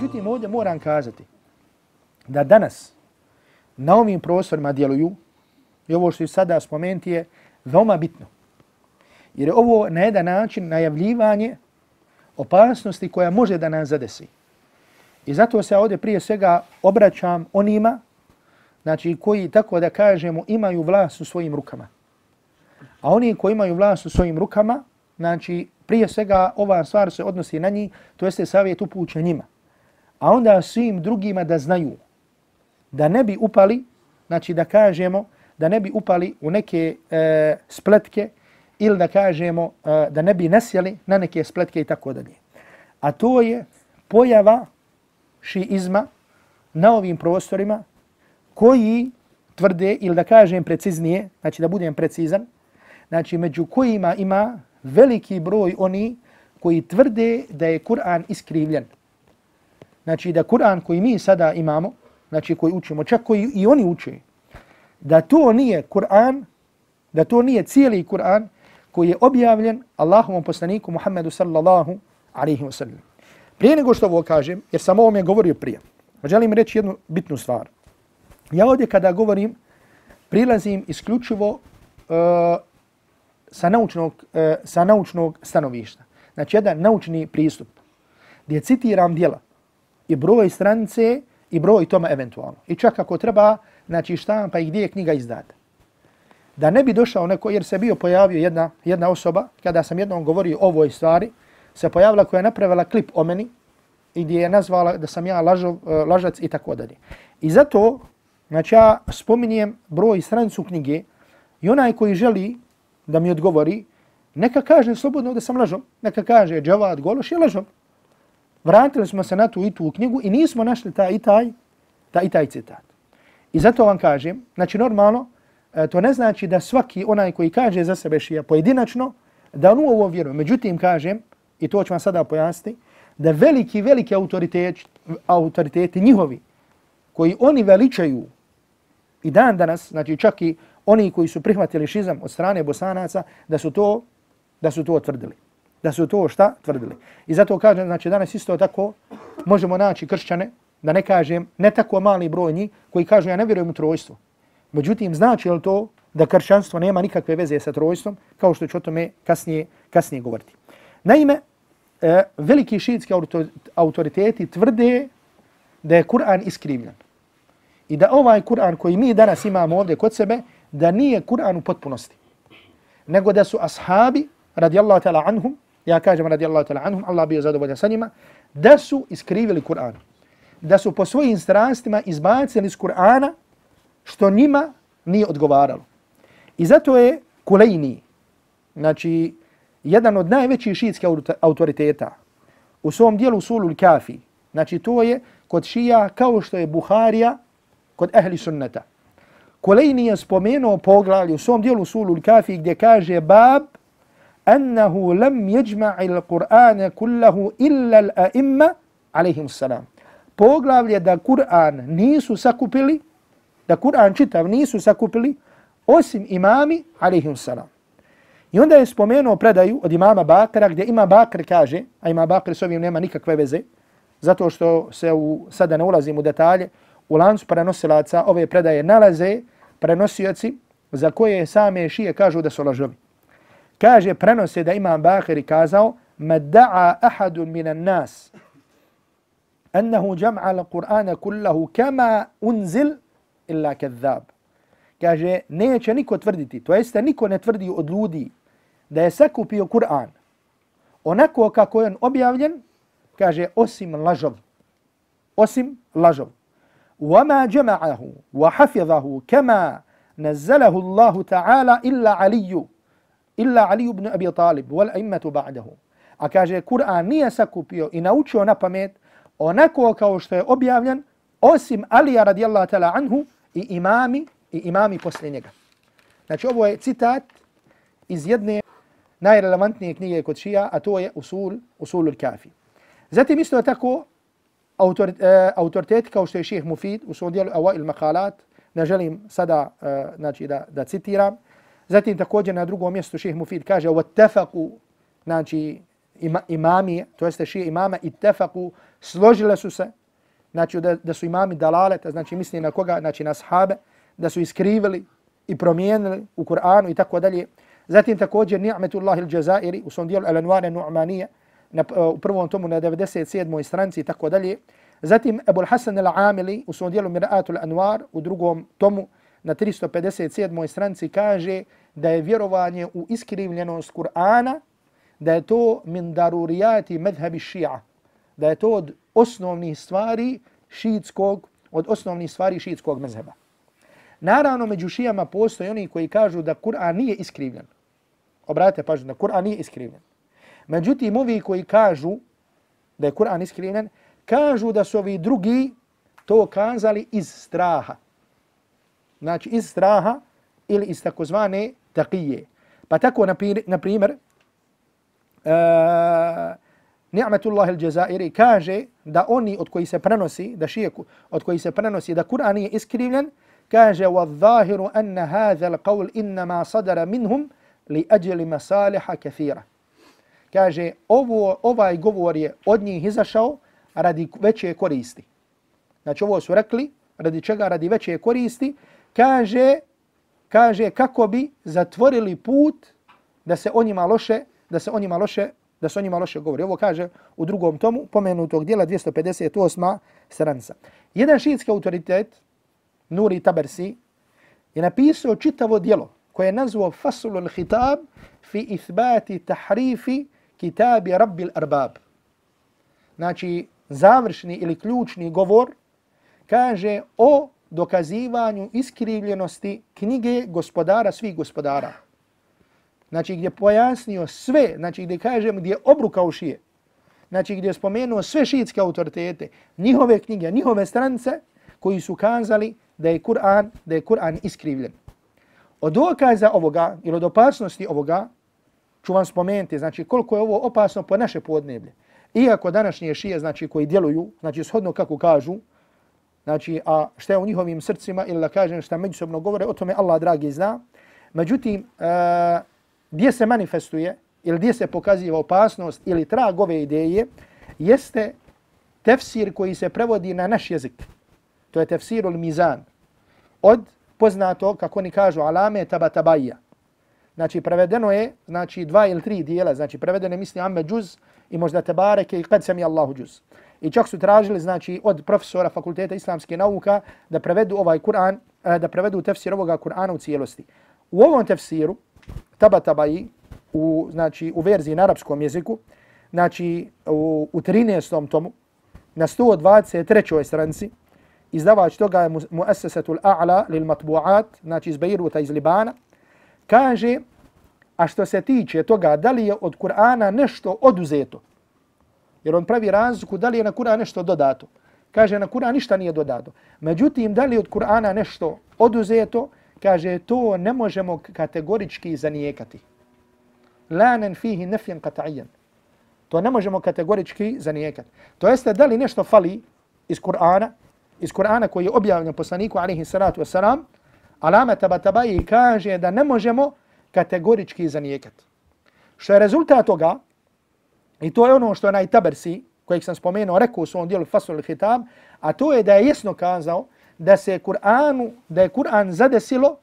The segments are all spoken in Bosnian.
Međutim, ovdje moram kazati da danas na ovim prostorima djeluju i ovo što je sada spomenuti je veoma bitno. Jer je ovo na jedan način najavljivanje opasnosti koja može da nas zadesi. I zato se ovdje prije svega obraćam onima znači, koji, tako da kažemo, imaju vlast u svojim rukama. A oni koji imaju vlast u svojim rukama, znači, prije svega ova stvar se odnosi na njih, to jeste savjet upućen njima. A onda svim drugima da znaju da ne bi upali, znači da kažemo, da ne bi upali u neke e, spletke ili da kažemo e, da ne bi nasjeli na neke spletke i tako dalje. A to je pojava šiizma na ovim prostorima koji tvrde, ili da kažem preciznije, znači da budem precizan, znači među kojima ima veliki broj oni koji tvrde da je Kur'an iskrivljen. Znači da Kur'an koji mi sada imamo, znači koji učimo, čak koji i oni uče, da to nije Kur'an, da to nije cijeli Kur'an koji je objavljen Allahovom poslaniku Muhammedu sallallahu alaihi wa sallam. Prije nego što ovo kažem, jer sam ovom je govorio prije, želim reći jednu bitnu stvar. Ja ovdje kada govorim, prilazim isključivo uh, sa, naučnog, uh, sa naučnog stanovišta. Znači, jedan naučni pristup gdje citiram dijela i broj stranice i broj toma eventualno. I čak ako treba, znači štampa i gdje je knjiga izdata. Da ne bi došao neko, jer se bio pojavio jedna, jedna osoba, kada sam jednom govorio o ovoj stvari, se pojavila koja je napravila klip o meni i gdje je nazvala da sam ja lažov, e, lažac i tako dalje. I zato Znači ja spominjem broj stranicu knjige i onaj koji želi da mi odgovori, neka kaže slobodno da sam lažom, neka kaže Džavad Gološ je lažom. Vratili smo se na tu i tu knjigu i nismo našli taj i taj, taj i taj citat. I zato vam kažem, znači normalno, e, to ne znači da svaki onaj koji kaže za sebe šija pojedinačno, da on u ovo vjeruje. Međutim, kažem, i to ću vam sada pojasniti, da veliki, veliki autoriteti, autoriteti njihovi, koji oni veličaju i dan danas, znači čak i oni koji su prihvatili šizam od strane bosanaca, da su to, da su to tvrdili. Da su to šta tvrdili. I zato kažem, znači danas isto tako možemo naći kršćane, da ne kažem, ne tako mali broj njih, koji kažu ja ne vjerujem u trojstvo. Međutim, znači li to da kršćanstvo nema nikakve veze sa trojstvom, kao što ću o tome kasnije, kasnije govoriti. Naime, e, veliki šiitski autoriteti tvrde da je Kur'an iskrivljen i da ovaj Kur'an koji mi danas imamo ovdje kod sebe, da nije Kur'an u potpunosti. Nego da su ashabi, radijallahu ta'ala anhum, ja kažem radijallahu ta'ala anhum, Allah bio zadovoljan sa njima, da su iskrivili Kur'an. Da su po svojim strastima izbacili iz Kur'ana što njima nije odgovaralo. I zato je Kulejni, znači jedan od najvećih šiitskih autoriteta, u svom dijelu Sulul Kafi, znači to je kod šija kao što je Buharija, kod ehli sunneta. Kulejni je spomenuo poglavlje u svom dijelu Sulul Kafi gdje kaže bab أنه lam يجمع القرآن كله kullahu illa al-a'imma. Poglavlje da Kur'an nisu sakupili, da Kur'an čitav nisu sakupili osim imami alaihim salam. I onda je spomenuo predaju od imama Bakra gdje ima Bakr kaže, a ima Bakr s ovim nema nikakve veze, zato što se u, sada ne ulazim u detalje, u lancu prenosilaca ove predaje nalaze prenosioci za koje same šije kažu da su lažovi. Kaže, prenose da imam Bahiri kazao, da'a ahadun minan nas annahu jam'a al-Qur'ana kullahu kama unzil illa kadhab. Kaže, neće niko tvrditi, to jeste niko ne tvrdi od ljudi da je sakupio Kur'an onako kako je on objavljen, kaže, osim lažov. Osim lažov. وما جمعه وحفظه كما نزله الله تعالى إلا علي illa Ali ibn Abi Talib wal a'immatu ba'dahu. A kaže Kur'an nije sakupio i naučio na pamet onako kao što je objavljen osim Ali radijallahu ta'ala anhu i imami i imami posle njega. Znači ovo je citat iz jedne najrelevantnije knjige kod šija, a to je Usul, Usul al-Kafi. Zatim isto je tako autor, uh, autoritet kao što je ših Mufid u svom dijelu Awa il Makalat, ne želim sada uh, znači da, da citiram, Zatim također na drugom mjestu šeheh Mufid kaže وَتَّفَقُوا znači ima, imamije, to jeste šije imama i tefaku, složile su se, znači da, da su imami dalaleta, znači misli na koga, znači na sahabe, da su iskrivili i promijenili u Kur'anu i tako dalje. Zatim također Ni'metullah il-Jazairi u svom dijelu Al-Anwar Nu'manije na, u prvom tomu na 97. stranci i tako dalje. Zatim Ebu Hasan al-Amili u svom dijelu Mir'atul Anwar u drugom tomu na 357. stranci kaže da je vjerovanje u iskrivljenost Kur'ana da je to min darurijati medhebi šija, da je to od osnovnih stvari šiitskog, od osnovnih stvari šiitskog mezheba. Naravno, među šijama postoje oni koji kažu da Kur'an nije iskrivljen. Obratite pažnju, da Kur'an nije iskrivljen. Međutim, ovi koji kažu da je Kur'an iskrivljen, kažu da su ovi drugi to kazali iz straha. Znači, iz straha ili iz takozvane taqije. Pa tako, na primjer, uh, Ni'matullah al-Jazairi kaže da oni od koji se prenosi, da šije od koji se prenosi da Kur'an je iskrivljen, kaže وَالظَّاهِرُ أَنَّ هَذَا الْقَوْلِ إِنَّمَا صَدَرَ مِنْهُمْ لِأَجْلِ مَسَالِحَ كَثِيرًا Kaže, ovo, ovaj govor je od njih izašao radi veće koristi. Znači, ovo su rekli, radi čega, radi veće koristi. Kaže, kaže kako bi zatvorili put da se o njima loše, da se o njima loše, da se o njima loše govori. Ovo kaže u drugom tomu, pomenutog dijela 258. stranica. Jedan šiitski autoritet, Nuri Tabersi, je napisao čitavo dijelo koje je nazvao Fasulul Hitab fi ithbati tahrifi kitabi Rabbil Arbab. Znači, završni ili ključni govor kaže o dokazivanju iskrivljenosti knjige gospodara svih gospodara. Znači, gdje pojasnio sve, znači gdje kažem, gdje obrukao šije, znači gdje je spomenuo sve šiitske autoritete, njihove knjige, njihove strance, koji su kazali da je Kur'an, da je Kur'an iskrivljen. Od dokaza ovoga ili od opasnosti ovoga ću vam spomenuti, znači koliko je ovo opasno po naše podneblje. Iako današnje šije, znači koji djeluju, znači shodno kako kažu, znači a šta je u njihovim srcima ili da kažem šta međusobno govore, o tome Allah dragi zna. Međutim, uh, gdje se manifestuje ili gdje se pokaziva opasnost ili trag ove ideje, jeste tefsir koji se prevodi na naš jezik. To je tefsirul mizan. Od poznato, kako oni kažu, alame tabatabaja. Znači, prevedeno je, znači, dva ili tri dijela. Znači, prevedeno je, misli, amme džuz i možda tebareke i kad sam je Allahu džuz. I čak su tražili, znači, od profesora fakulteta islamske nauka da prevedu ovaj Kur'an, eh, da prevedu tefsir ovoga Kur'ana u cijelosti. U ovom tefsiru, Tabatabai u, znači, u verziji na arapskom jeziku, znači, u, u 13. tomu, na 123. stranici, izdavač toga je Muassasatul A'la lil Matbu'at, znači iz Beiruta iz Libana, kaže, a što se tiče toga da li je od Kur'ana nešto oduzeto, jer on pravi razliku da li je na Kur'an nešto dodato. Kaže, na Kur'an ništa nije dodato. Međutim, da li od Kur'ana nešto oduzeto, kaže, to ne možemo kategorički zanijekati. Lanen fihi nefjen kata'ijan. To ne možemo kategorički zanijekati. To jeste, da li nešto fali iz Kur'ana, iz Kur'ana koji je objavljen poslaniku alaihi salatu wasalam, alama tabatabaji kaže da ne možemo kategorički zanijekati. Što je rezultat toga, i to je ono što je najtabersi, kojeg sam spomenuo, rekao u svom dijelu Fasul Hitab, a to je da je jasno kazao da se Kur'anu, da je Kur'an zadesilo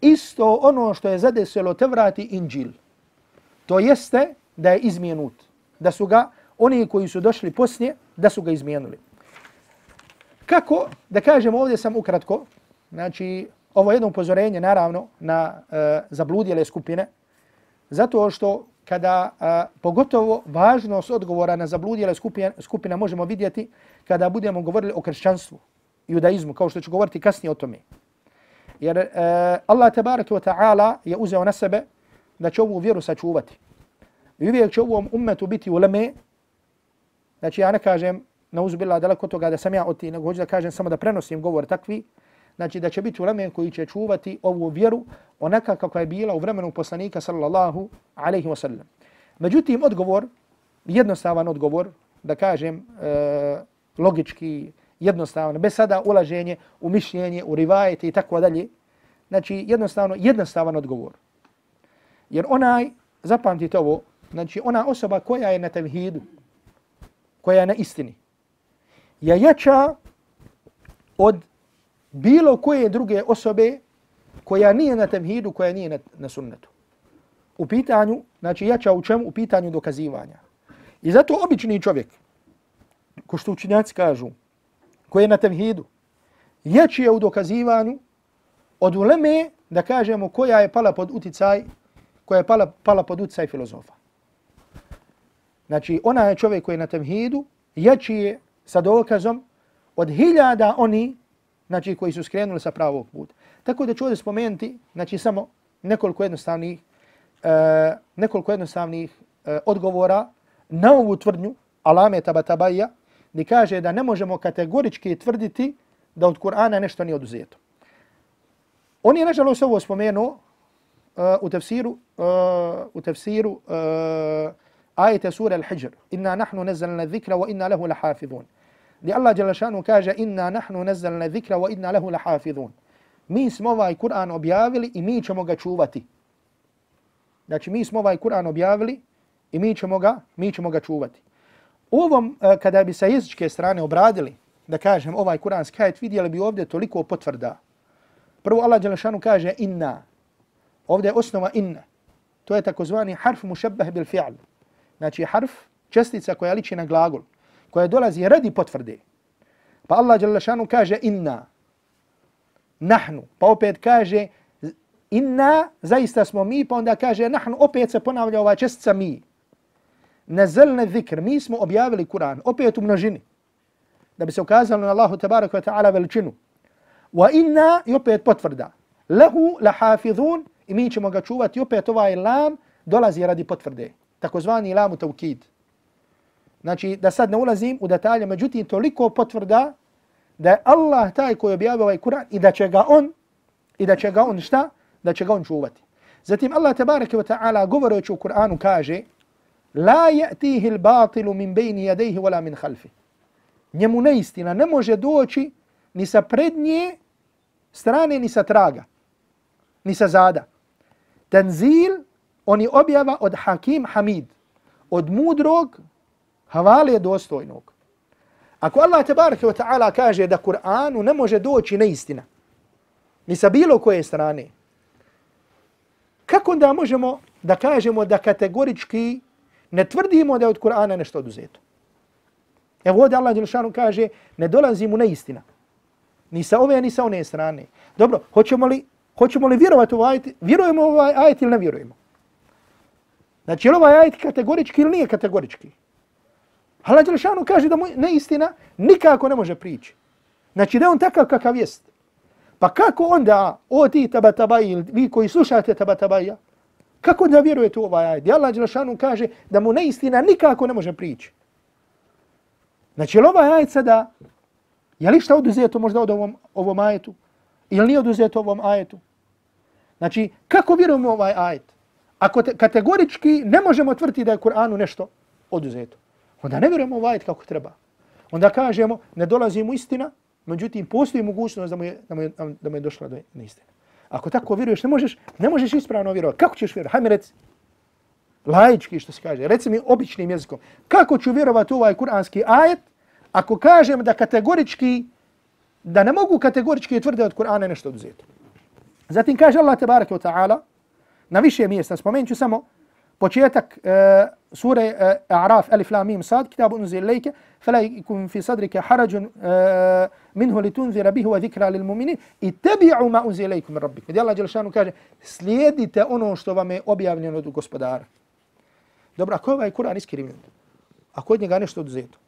isto ono što je zadesilo te vrati Inđil. To jeste da je izmijenut. Da su ga, oni koji su došli poslije, da su ga izmijenuli. Kako, da kažem ovdje sam ukratko, znači ovo je jedno upozorenje naravno na e, zabludjele skupine, zato što kada a, pogotovo važnost odgovora na zabludjele skupina, skupina možemo vidjeti kada budemo govorili o kršćanstvu, judaizmu, kao što ću govoriti kasnije o tome. Jer e, Allah tabaraka wa ta'ala je uzeo na sebe da će ovu vjeru sačuvati. I uvijek će ovom ummetu biti uleme, znači ja ne kažem na uzbila daleko toga da sam ja od ti, nego hoću da kažem samo da prenosim govor takvi, znači da će biti uleme koji će čuvati ovu vjeru onaka kakva je bila u vremenu poslanika sallallahu alaihi wa sallam. Međutim, odgovor, jednostavan odgovor, da kažem e, logički, jednostavan, bez sada ulaženje u mišljenje, u rivajete i tako dalje, znači jednostavno, jednostavan odgovor. Jer onaj, zapamtite ovo, znači ona osoba koja je na tevhidu, koja je na istini, je jača od bilo koje druge osobe koja nije na temhidu, koja nije na, na sunnetu. U pitanju, znači jača u čemu? U pitanju dokazivanja. I zato obični čovjek, ko što učinjaci kažu, koji je na temhidu, jači je u dokazivanju od uleme, da kažemo, koja je pala pod uticaj, koja je pala, pala pod uticaj filozofa. Znači, ona je čovjek koji je na temhidu, jači je sa dokazom od hiljada oni znači, koji su skrenuli sa pravog puta. Tako da ću ovdje spomenuti znači, samo nekoliko jednostavnih, uh, nekoliko jednostavnih e, odgovora na ovu tvrdnju Alame Tabatabaja, gdje kaže da ne možemo kategorički tvrditi da od Kur'ana nešto nije oduzeto. On je nažalost ovo spomenuo uh, u tefsiru, uh, u tefsiru uh, ajete sura Al-Hijr. Inna nahnu nezalna zikra wa inna lehu lahafidhun. Gdje Allah Đelešanu kaže inna nahnu nazzalna zikra wa inna lehu lahafidhun. Mi smo ovaj Kur'an objavili i mi ćemo ga čuvati. Znači mi smo ovaj Kur'an objavili i mi ćemo ga, mi ćemo ga čuvati. U ovom, e, kada bi sa jezičke strane obradili, da kažem, ovaj kuranski ajet, vidjeli bi ovdje toliko potvrda. Prvo Allah Đelešanu kaže inna. Ovdje je osnova inna. To je takozvani harf mušabbah bil fi'al. Znači harf, čestica koja liči na glagol, koja dolazi radi potvrde. Pa Allah Đalešanu kaže inna. Nahnu. Pa opet kaže inna, zaista smo mi, pa onda kaže nahnu, opet se ponavlja ova čestica mi. Nazalne zikr, mi smo objavili Kur'an, opet u množini da bi se ukazalo na Allahu tabaraka wa ta'ala veličinu. Wa inna, i opet potvrda, lehu lahafidhun, i mi ćemo ga čuvati, opet ovaj lam dolazi radi potvrde, takozvani lamu taukid. Znači, da sad ne ulazim u detalje, međutim, toliko potvrda da je Allah taj koji objavio ovaj Kur'an i da će ga on, i da će ga on šta? Da će ga on čuvati. Zatim Allah tabaraka wa ta'ala govoreći u Kur'anu kaže La ya'tihi al-batilu min bayni yadayhi wala min khalfihi njemu neistina ne može doći ni sa prednje strane, ni sa traga, ni sa zada. Tenzil, oni objava od Hakim Hamid, od mudrog, havale dostojnog. Ako Allah tebareke wa ta'ala kaže da Kur'anu ne može doći neistina, ni sa bilo koje strane, kako onda možemo da kažemo da kategorički ne tvrdimo da je od Kur'ana nešto oduzeto? Evo ovdje Allah Đelšanu kaže, ne dolazi mu neistina. Ni sa ove, ni sa one strane. Dobro, hoćemo li, hoćemo li vjerovati u ovaj ajet? Vjerujemo u ovaj ajet ili ne vjerujemo? Znači, je li ovaj ajet kategorički ili nije kategorički? Allah Đelešanu kaže da mu neistina nikako ne može prići. Znači, da on takav kakav jest. Pa kako onda, o ti tabatabaji, ili vi koji slušate tabatabaja, kako da vjerujete u ovaj ajet? Allah Đelešanu kaže da mu neistina nikako ne može prići. Znači, je li ovaj ajet sada, je li šta oduzeto možda od ovom, ovom ajetu? Ili nije oduzeto ovom ajetu? Znači, kako vjerujemo ovaj ajet? Ako te, kategorički ne možemo tvrditi da je Kur'anu nešto oduzeto, onda ne vjerujemo ovaj ajet kako treba. Onda kažemo, ne dolazi mu istina, međutim, postoji mogućnost da mu je, da mu je, da mu je došla do istine. Ako tako vjeruješ, ne možeš, ne možeš ispravno vjerovati. Kako ćeš vjerovati? Hajde mi reci. Lajički što se kaže. Reci mi običnim jezikom. Kako ću vjerovati u ovaj kuranski ajet ako kažem da kategorički, da ne mogu kategorički tvrde od Kur'ana nešto oduzeti. Zatim kaže Allah tebareke wa ta'ala na više mjesta. Spomenut ću samo početak uh, sure uh, A'raf Alif Lam Mim Sad kitabu unzil lejke fala yakun fi sadrika harajun uh, minhu litunzira bihi wa dhikra lil mu'minin ittabi'u ma unzila ilaykum min rabbikum. Gdje Allah dželle kaže slijedite ono što vam je objavljeno od gospodara. Dobro, ako je ovaj Kur'an iskrivljen, ako od njega nešto oduzeto,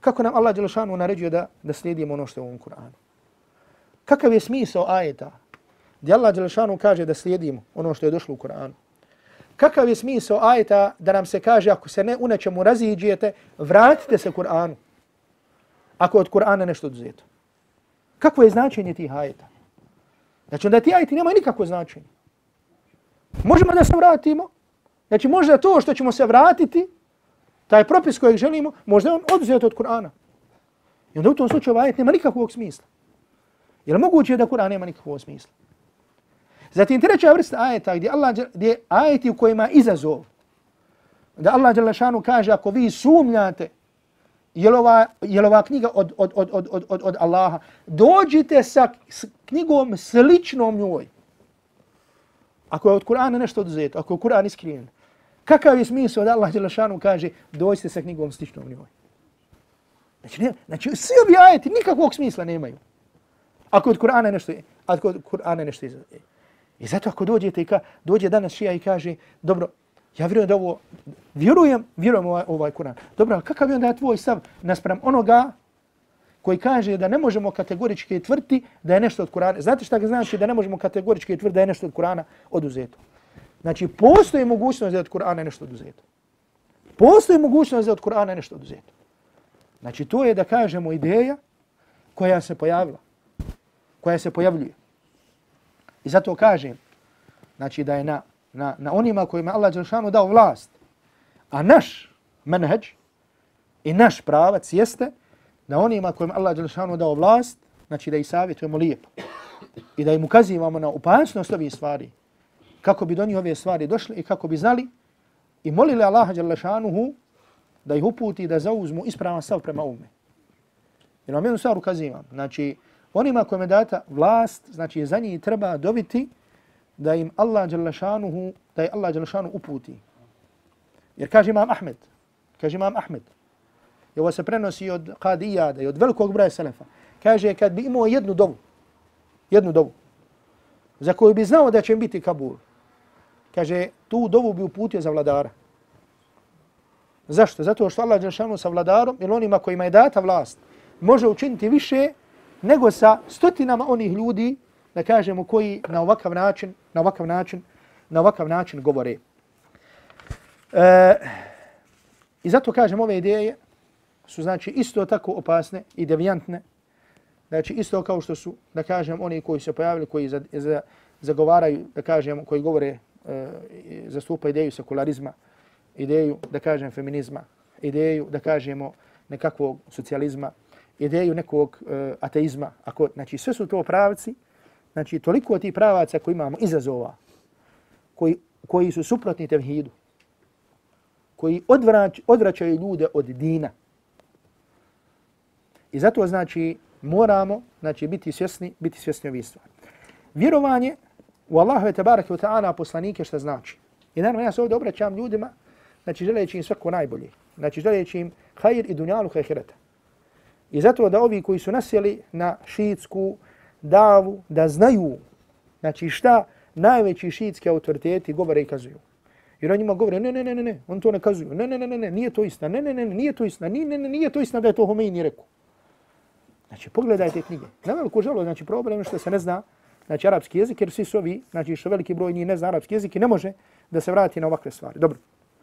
kako nam Allah Đelešanu naređuje da, da slijedimo ono što je u ovom Kur'anu? Kakav je smisao ajeta gdje Allah Đelešanu kaže da slijedimo ono što je došlo u Kur'anu? Kakav je smisao ajeta da nam se kaže ako se ne u nečemu raziđijete, vratite se Kur'anu ako od Kur'ana nešto oduzeto? Kako je značenje tih ajeta? Znači onda ti ajeti nemaju nikakvo značenje. Možemo da se vratimo, Znači možda to što ćemo se vratiti, taj propis kojeg želimo, možda je on oduzet od Kur'ana. I onda u tom slučaju ovaj ajet nema nikakvog smisla. Je li moguće da Kur'an nema nikakvog smisla? Zatim treća vrsta ajeta gdje Allah gdje ajeti u kojima izazov, da Allah Đelešanu kaže ako vi sumnjate je li ova, je li ova knjiga od, od, od, od, od, od, od Allaha, dođite sa knjigom sličnom njoj. Ako je od Kur'ana nešto oduzeto, ako je Kur'an iskriven, kakav je smisao da Allah Đelešanu kaže dođite sa knjigom sličnom njoj? Znači, ne, znači svi ovi ajeti nikakvog smisla nemaju. Ako od Kur'ana nešto, ako od Kur'ana nešto izgleda. I zato ako dođete i ka, dođe danas šija i kaže, dobro, ja vjerujem da ovo, vjerujem, vjerujem ovaj, ovaj Kur'an. Dobro, ali kakav je onda tvoj stav naspram onoga koji kaže da ne možemo kategorički tvrti da je nešto od Kur'ana. Znate šta ga znači da ne možemo kategorički tvrti da je nešto od Kur'ana oduzeto? Znači, postoji mogućnost da je od Kur'ana nešto oduzeto. Postoji mogućnost da je od Kur'ana nešto oduzeto. Znači, to je da kažemo ideja koja se pojavila, koja se pojavljuje. I zato kažem, znači da je na, na, na onima kojima Allah Đelšanu dao vlast, a naš menheđ i naš pravac jeste da onima kojima Allah Đelšanu dao vlast, znači da ih savjetujemo lijepo i da im ukazivamo na opasnost ovih stvari, kako bi do njih ove stvari došli i kako bi znali i molili Allaha Đelšanuhu da ih uputi da zauzmu ispravan stav prema ovome. Jer vam jednu stvar ukazivam. Znači, onima kojima data vlast, znači za njih treba dobiti da im Allah Đalašanuhu, da je Allah Đalešanu uputi. Jer kaže imam Ahmed, kaže imam Ahmed, i ovo se prenosi od Qadijada i od velikog broja Selefa, kaže kad bi imao jednu dovu, jednu dovu, za koju bi znao da će biti Kabul, kaže tu dovu bi uputio za vladara. Zašto? Zato što Allah Đalešanu sa vladarom ili onima kojima je data vlast može učiniti više nego sa stotinama onih ljudi, da kažemo, koji na ovakav način, na ovakav način, na ovakav način govore. E, I zato kažem, ove ideje su znači isto tako opasne i devijantne, znači isto kao što su, da kažem, oni koji se pojavili, koji za, za, zagovaraju, da kažem, koji govore, e, zastupa ideju sekularizma, ideju, da kažem, feminizma, ideju, da kažemo, nekakvog socijalizma, ideju nekog uh, ateizma. Ako, znači, sve su to pravci, znači, toliko ti pravaca koji imamo izazova, koji, koji su suprotni tevhidu, koji odvrać, odvraćaju ljude od dina. I zato, znači, moramo znači, biti svjesni, biti svjesni ovih stvari. Vjerovanje u Allahove je tabaraka wa ta'ala poslanike što znači. I naravno ja se ovdje obraćam ljudima, znači želeći im svako najbolje. Znači želeći im hajir i dunjalu hajhirata. I zato da ovi koji su nasjeli na šiitsku davu, da znaju znači šta najveći šiitski autoriteti govore i kazuju. Jer on njima govore, ne, ne, ne, ne, ne, on to ne kazuju. Ne, ne, ne, ne, ne, nije to istina. Ne, ne, ne, ne, nije to istina. ne, ne, ne, nije to istina da je to Homeini rekao. Znači, pogledajte knjige. Na veliku žalo, znači, problem je što se ne zna znači, arapski jezik, jer svi su ovi, znači, što veliki broj njih ne zna arapski jezik i ne može da se vrati na ovakve stvari. Dobro.